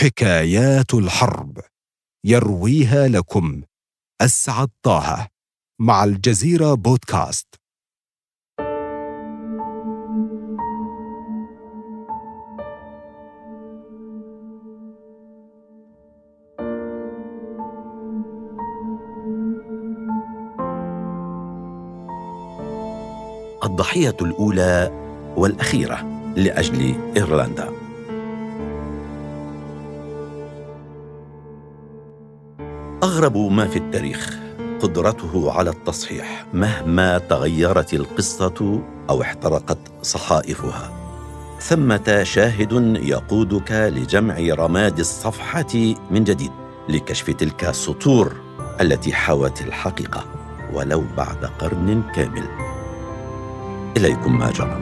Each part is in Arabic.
حكايات الحرب. يرويها لكم. أسعد طه. مع الجزيرة بودكاست. الضحية الأولى والأخيرة لأجل إيرلندا. أغرب ما في التاريخ قدرته على التصحيح مهما تغيرت القصة أو احترقت صحائفها. ثمة شاهد يقودك لجمع رماد الصفحة من جديد لكشف تلك السطور التي حوت الحقيقة ولو بعد قرن كامل. إليكم ما جرى.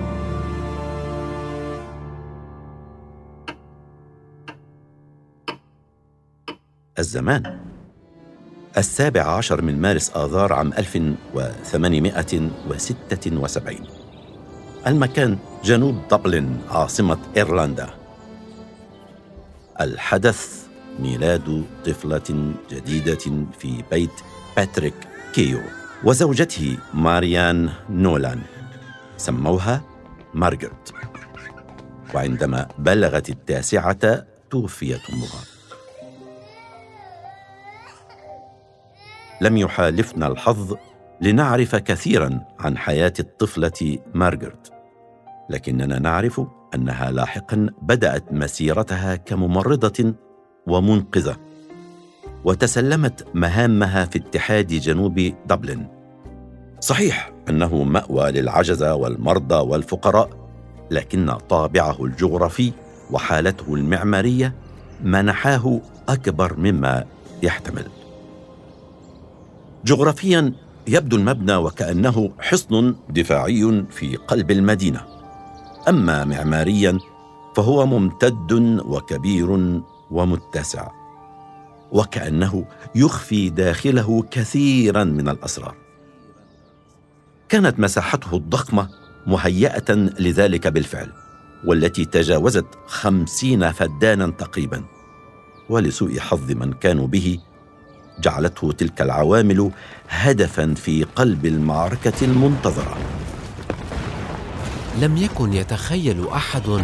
الزمان. السابع عشر من مارس آذار عام 1876 المكان جنوب دبلن عاصمة إيرلندا. الحدث ميلاد طفلة جديدة في بيت باتريك كيو وزوجته ماريان نولان سموها مارغريت. وعندما بلغت التاسعة توفيت أمها. لم يحالفنا الحظ لنعرف كثيرا عن حياة الطفلة مارغريت لكننا نعرف أنها لاحقا بدأت مسيرتها كممرضة ومنقذة وتسلمت مهامها في اتحاد جنوب دبلن. صحيح أنه مأوى للعجزه والمرضى والفقراء لكن طابعه الجغرافي وحالته المعمارية منحاه أكبر مما يحتمل. جغرافيا يبدو المبنى وكأنه حصن دفاعي في قلب المدينة. أما معماريا فهو ممتد وكبير ومتسع وكأنه يخفي داخله كثيرا من الأسرار. كانت مساحته الضخمة مهيئة لذلك بالفعل والتي تجاوزت خمسين فدانا تقريبا ولسوء حظ من كانوا به جعلته تلك العوامل هدفا في قلب المعركة المنتظرة. لم يكن يتخيل أحد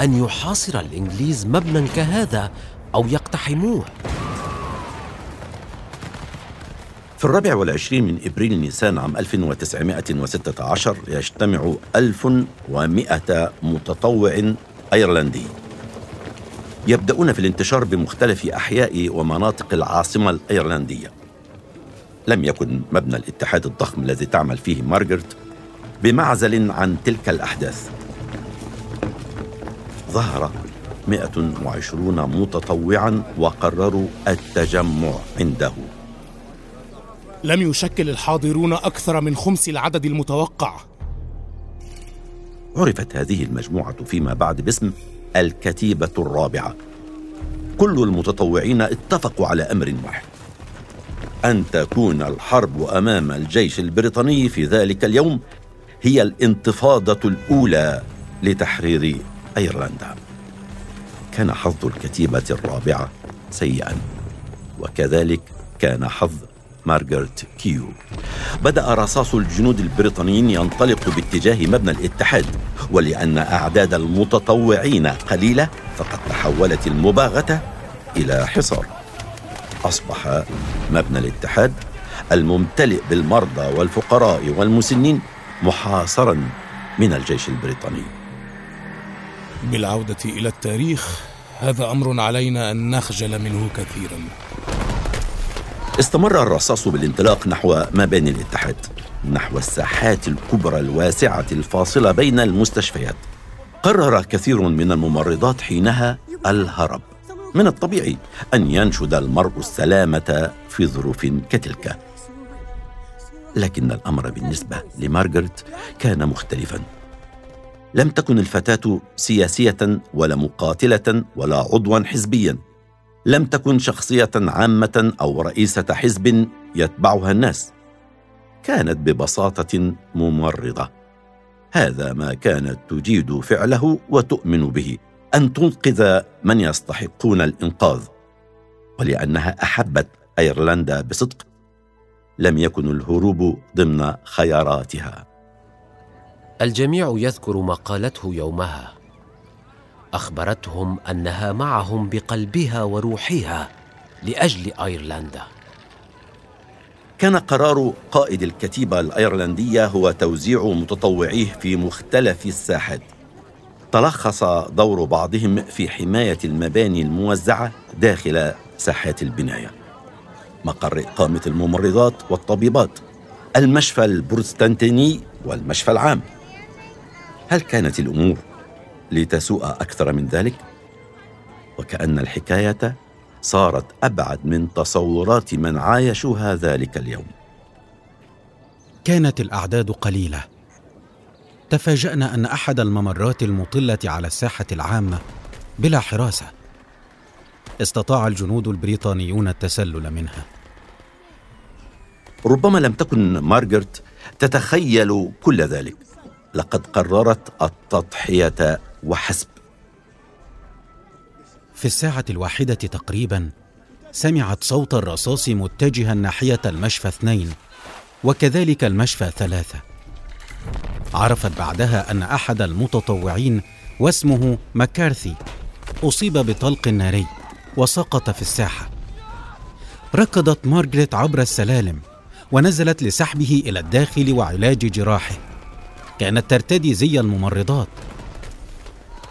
أن يحاصر الإنجليز مبنى كهذا أو يقتحموه. في الرابع والعشرين من إبريل نيسان عام 1916 يجتمع 1100 متطوع أيرلندي. يبدأون في الانتشار بمختلف أحياء ومناطق العاصمة الأيرلندية. لم يكن مبنى الاتحاد الضخم الذي تعمل فيه مارغريت بمعزل عن تلك الأحداث. ظهر 120 متطوعا وقرروا التجمع عنده. لم يشكل الحاضرون أكثر من خمس العدد المتوقع. عرفت هذه المجموعة فيما بعد باسم الكتيبة الرابعة. كل المتطوعين اتفقوا على أمر واحد أن تكون الحرب أمام الجيش البريطاني في ذلك اليوم هي الانتفاضة الأولى لتحرير أيرلندا. كان حظ الكتيبة الرابعة سيئا وكذلك كان حظ مارغريت كيو. بدأ رصاص الجنود البريطانيين ينطلق باتجاه مبنى الاتحاد ولأن أعداد المتطوعين قليلة فقد تحولت المباغتة إلى حصار. أصبح مبنى الاتحاد الممتلئ بالمرضى والفقراء والمسنين محاصرا من الجيش البريطاني. بالعودة إلى التاريخ هذا أمر علينا أن نخجل منه كثيرا. استمر الرصاص بالانطلاق نحو مباني الاتحاد نحو الساحات الكبرى الواسعة الفاصلة بين المستشفيات. قرر كثير من الممرضات حينها الهرب. من الطبيعي أن ينشد المرء السلامة في ظروف كتلك. لكن الأمر بالنسبة لمارغريت كان مختلفا. لم تكن الفتاة سياسية ولا مقاتلة ولا عضوا حزبيا. لم تكن شخصية عامة أو رئيسة حزب يتبعها الناس. كانت ببساطة ممرضة. هذا ما كانت تجيد فعله وتؤمن به أن تنقذ من يستحقون الإنقاذ. ولأنها أحبت أيرلندا بصدق لم يكن الهروب ضمن خياراتها. الجميع يذكر ما قالته يومها. أخبرتهم أنها معهم بقلبها وروحها لأجل أيرلندا. كان قرار قائد الكتيبة الأيرلندية هو توزيع متطوعيه في مختلف الساحات. تلخص دور بعضهم في حماية المباني الموزعة داخل ساحات البناية. مقر إقامة الممرضات والطبيبات المشفى البروتستانتيني والمشفى العام. هل كانت الأمور لتسوء أكثر من ذلك؟ وكأن الحكاية صارت أبعد من تصورات من عايشوها ذلك اليوم. كانت الأعداد قليلة. تفاجأنا أن أحد الممرات المطلة على الساحة العامة بلا حراسة. استطاع الجنود البريطانيون التسلل منها. ربما لم تكن مارغريت تتخيل كل ذلك. لقد قررت التضحية وحسب. في الساعة الواحدة تقريبا سمعت صوت الرصاص متجها ناحية المشفى اثنين وكذلك المشفى ثلاثة. عرفت بعدها أن أحد المتطوعين واسمه مكارثي أصيب بطلق ناري وسقط في الساحة. ركضت مارغريت عبر السلالم ونزلت لسحبه إلى الداخل وعلاج جراحه. كانت ترتدي زي الممرضات.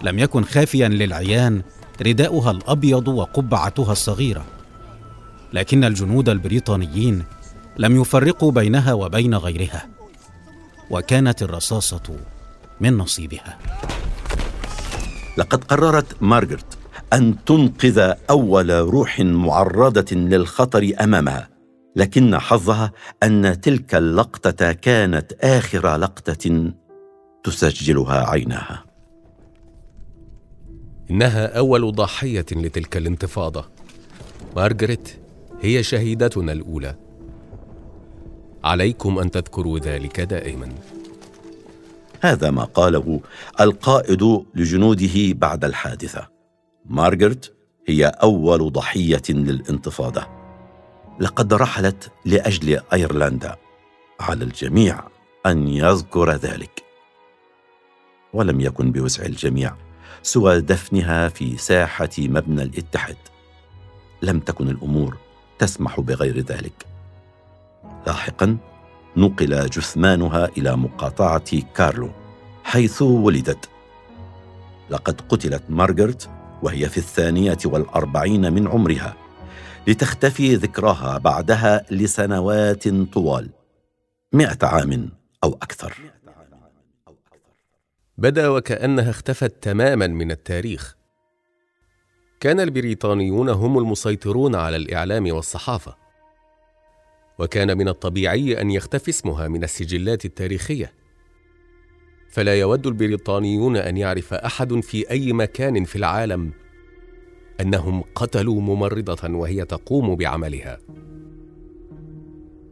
لم يكن خافيا للعيان رداؤها الأبيض وقبعتها الصغيرة. لكن الجنود البريطانيين لم يفرقوا بينها وبين غيرها وكانت الرصاصة من نصيبها. لقد قررت مارغريت أن تنقذ أول روح معرضة للخطر أمامها لكن حظها أن تلك اللقطة كانت آخر لقطة تسجلها عيناها. إنها أول ضحية لتلك الانتفاضة. مارغريت هي شهيدتنا الأولى. عليكم أن تذكروا ذلك دائما. هذا ما قاله القائد لجنوده بعد الحادثة. مارغريت هي أول ضحية للانتفاضة. لقد رحلت لأجل أيرلندا. على الجميع أن يذكر ذلك. ولم يكن بوسع الجميع. سوى دفنها في ساحة مبنى الاتحاد. لم تكن الأمور تسمح بغير ذلك. لاحقا نقل جثمانها إلى مقاطعة كارلو حيث ولدت. لقد قتلت مارغريت وهي في الثانية والأربعين من عمرها لتختفي ذكراها بعدها لسنوات طوال مئة عام أو أكثر. بدأ وكأنها اختفت تماما من التاريخ. كان البريطانيون هم المسيطرون على الإعلام والصحافة. وكان من الطبيعي أن يختفي اسمها من السجلات التاريخية. فلا يود البريطانيون أن يعرف أحد في أي مكان في العالم أنهم قتلوا ممرضة وهي تقوم بعملها.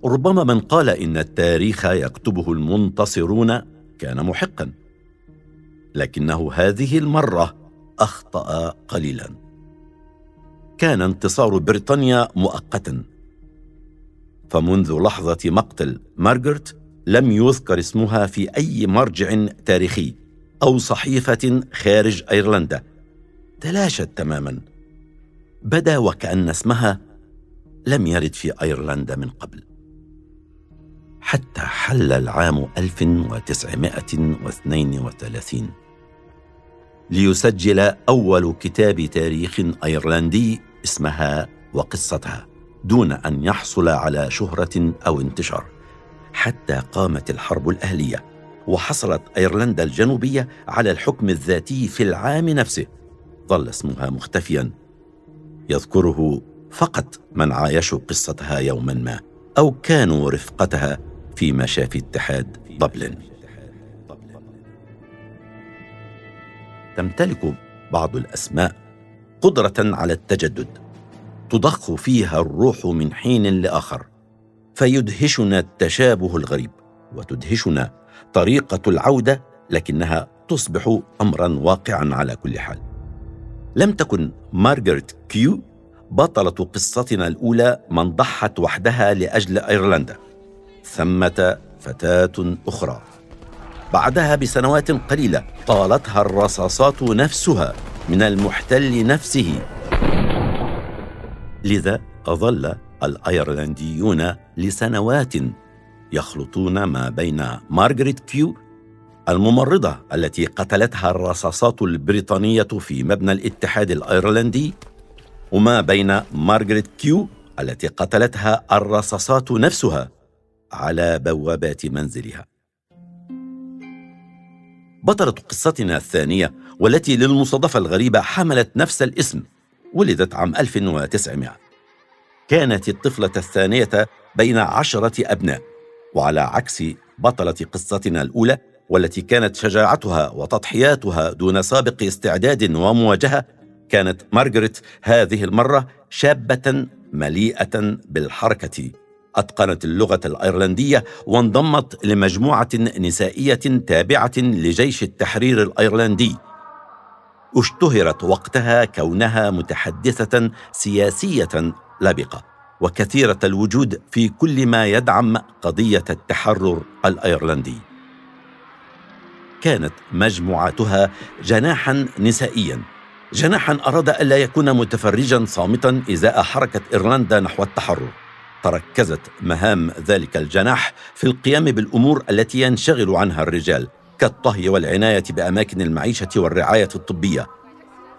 ربما من قال إن التاريخ يكتبه المنتصرون كان محقا. لكنه هذه المرة أخطأ قليلا. كان انتصار بريطانيا مؤقتا. فمنذ لحظة مقتل مارغريت لم يذكر اسمها في أي مرجع تاريخي أو صحيفة خارج أيرلندا. تلاشت تماما. بدا وكأن اسمها لم يرد في أيرلندا من قبل. حتى حل العام 1932 ليسجل أول كتاب تاريخ أيرلندي اسمها وقصتها دون أن يحصل على شهرة أو انتشار حتى قامت الحرب الأهلية وحصلت أيرلندا الجنوبية على الحكم الذاتي في العام نفسه ظل اسمها مختفيا. يذكره فقط من عايشوا قصتها يوما ما أو كانوا رفقتها في مشافي اتحاد دبلن. تمتلك بعض الأسماء قدرة على التجدد تضخ فيها الروح من حين لآخر فيدهشنا التشابه الغريب وتدهشنا طريقة العودة لكنها تصبح امرا واقعا على كل حال. لم تكن مارغريت كيو بطلة قصتنا الأولى من ضحت وحدها لأجل أيرلندا. ثمة فتاة أخرى. بعدها بسنوات قليلة طالتها الرصاصات نفسها من المحتل نفسه. لذا ظل الأيرلنديون لسنوات يخلطون ما بين مارغريت كيو الممرضة التي قتلتها الرصاصات البريطانية في مبنى الاتحاد الأيرلندي وما بين مارغريت كيو التي قتلتها الرصاصات نفسها على بوابات منزلها. بطلة قصتنا الثانية والتي للمصادفة الغريبة حملت نفس الاسم ولدت عام 1900 كانت الطفلة الثانية بين عشرة أبناء وعلى عكس بطلة قصتنا الأولى والتي كانت شجاعتها وتضحياتها دون سابق استعداد ومواجهة كانت مارغريت هذه المرة شابة مليئة بالحركة. أتقنت اللغة الأيرلندية وانضمت لمجموعة نسائية تابعة لجيش التحرير الأيرلندي. اشتهرت وقتها كونها متحدثة سياسية لبقة وكثيرة الوجود في كل ما يدعم قضية التحرر الأيرلندي. كانت مجموعتها جناحا نسائيا. جناحا أراد ألا يكون متفرجا صامتا إزاء حركة إيرلندا نحو التحرر. تركزت مهام ذلك الجناح في القيام بالأمور التي ينشغل عنها الرجال كالطهي والعناية بأماكن المعيشة والرعاية الطبية.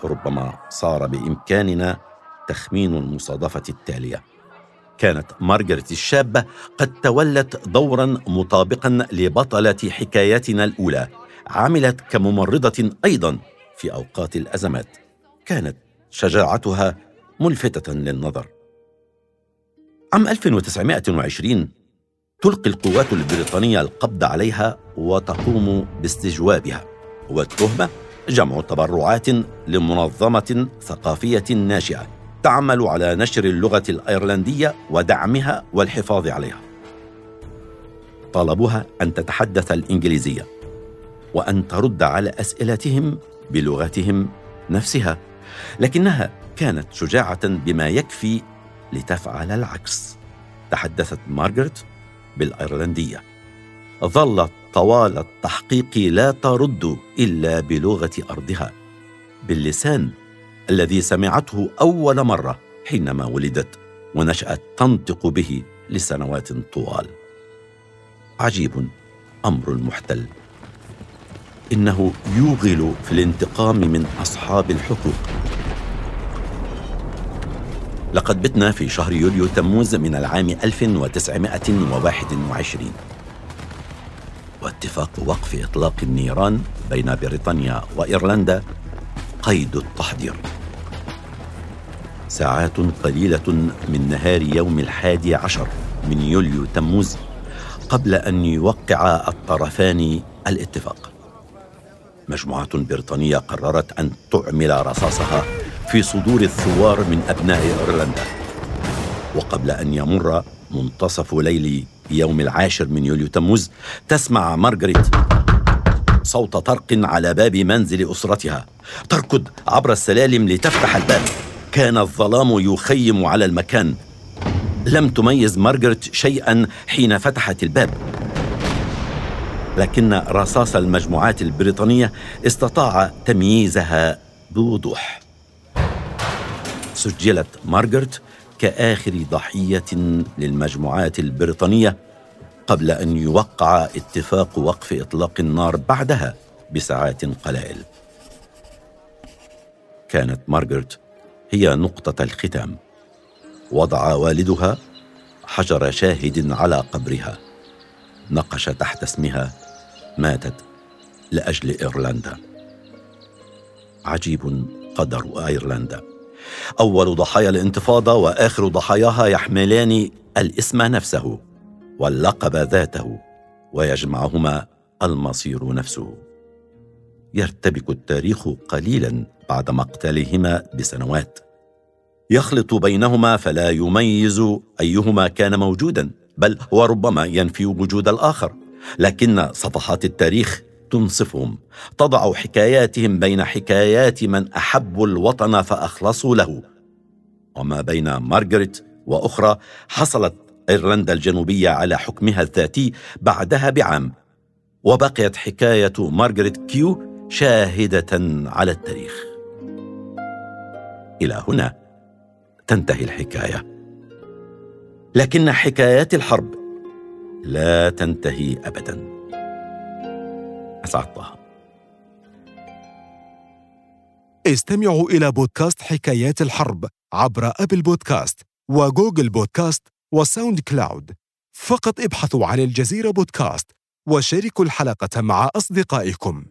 ربما صار بإمكاننا تخمين المصادفة التالية. كانت مارغريت الشابة قد تولت دورا مطابقا لبطلة حكايتنا الأولى عملت كممرضة أيضا في أوقات الأزمات. كانت شجاعتها ملفتة للنظر. عام 1920 تلقي القوات البريطانية القبض عليها وتقوم باستجوابها والتهمة جمع تبرعات لمنظمة ثقافية ناشئة تعمل على نشر اللغة الأيرلندية ودعمها والحفاظ عليها. طالبوها أن تتحدث الإنجليزية وأن ترد على أسئلتهم بلغتهم نفسها لكنها كانت شجاعة بما يكفي لتفعل العكس. تحدثت مارغريت بالأيرلندية. ظلت طوال التحقيق لا ترد إلا بلغة أرضها. باللسان الذي سمعته أول مرة حينما ولدت ونشأت تنطق به لسنوات طوال. عجيب أمر المحتل إنه يوغل في الانتقام من أصحاب الحقوق. لقد بتنا في شهر يوليو تموز من العام 1921 واتفاق وقف إطلاق النيران بين بريطانيا وإيرلندا قيد التحضير. ساعات قليلة من نهار يوم الحادي عشر من يوليو تموز قبل أن يوقع الطرفان الاتفاق. مجموعة بريطانية قررت أن تعمل رصاصها في صدور الثوار من أبناء إيرلندا وقبل أن يمر منتصف ليل يوم العاشر من يوليو تموز تسمع مارغريت صوت طرق على باب منزل أسرتها تركض عبر السلالم لتفتح الباب. كان الظلام يخيم على المكان. لم تميز مارغريت شيئا حين فتحت الباب. لكن رصاص المجموعات البريطانية استطاع تمييزها بوضوح. سجلت مارغريت كآخر ضحية للمجموعات البريطانية قبل أن يوقع اتفاق وقف إطلاق النار بعدها بساعات قلائل. كانت مارغريت هي نقطة الختام. وضع والدها حجر شاهد على قبرها. نقش تحت اسمها ماتت لأجل إيرلندا. عجيب قدر أيرلندا. أول ضحايا الانتفاضة وآخر ضحاياها يحملان الإسم نفسه واللقب ذاته ويجمعهما المصير نفسه. يرتبك التاريخ قليلا بعد مقتلهما بسنوات. يخلط بينهما فلا يميز أيهما كان موجودا بل وربما ينفي وجود الآخر. لكن صفحات التاريخ تنصفهم. تضع حكاياتهم بين حكايات من أحبوا الوطن فأخلصوا له. وما بين مارغريت وأخرى حصلت إيرلندا الجنوبية على حكمها الذاتي بعدها بعام وبقيت حكاية مارغريت كيو شاهدة على التاريخ. إلى هنا تنتهي الحكاية. لكن حكايات الحرب لا تنتهي ابدا. طه. استمعوا إلى بودكاست حكايات الحرب عبر أبل بودكاست وجوجل بودكاست وساوند كلاود. فقط ابحثوا عن الجزيرة بودكاست وشاركوا الحلقة مع أصدقائكم.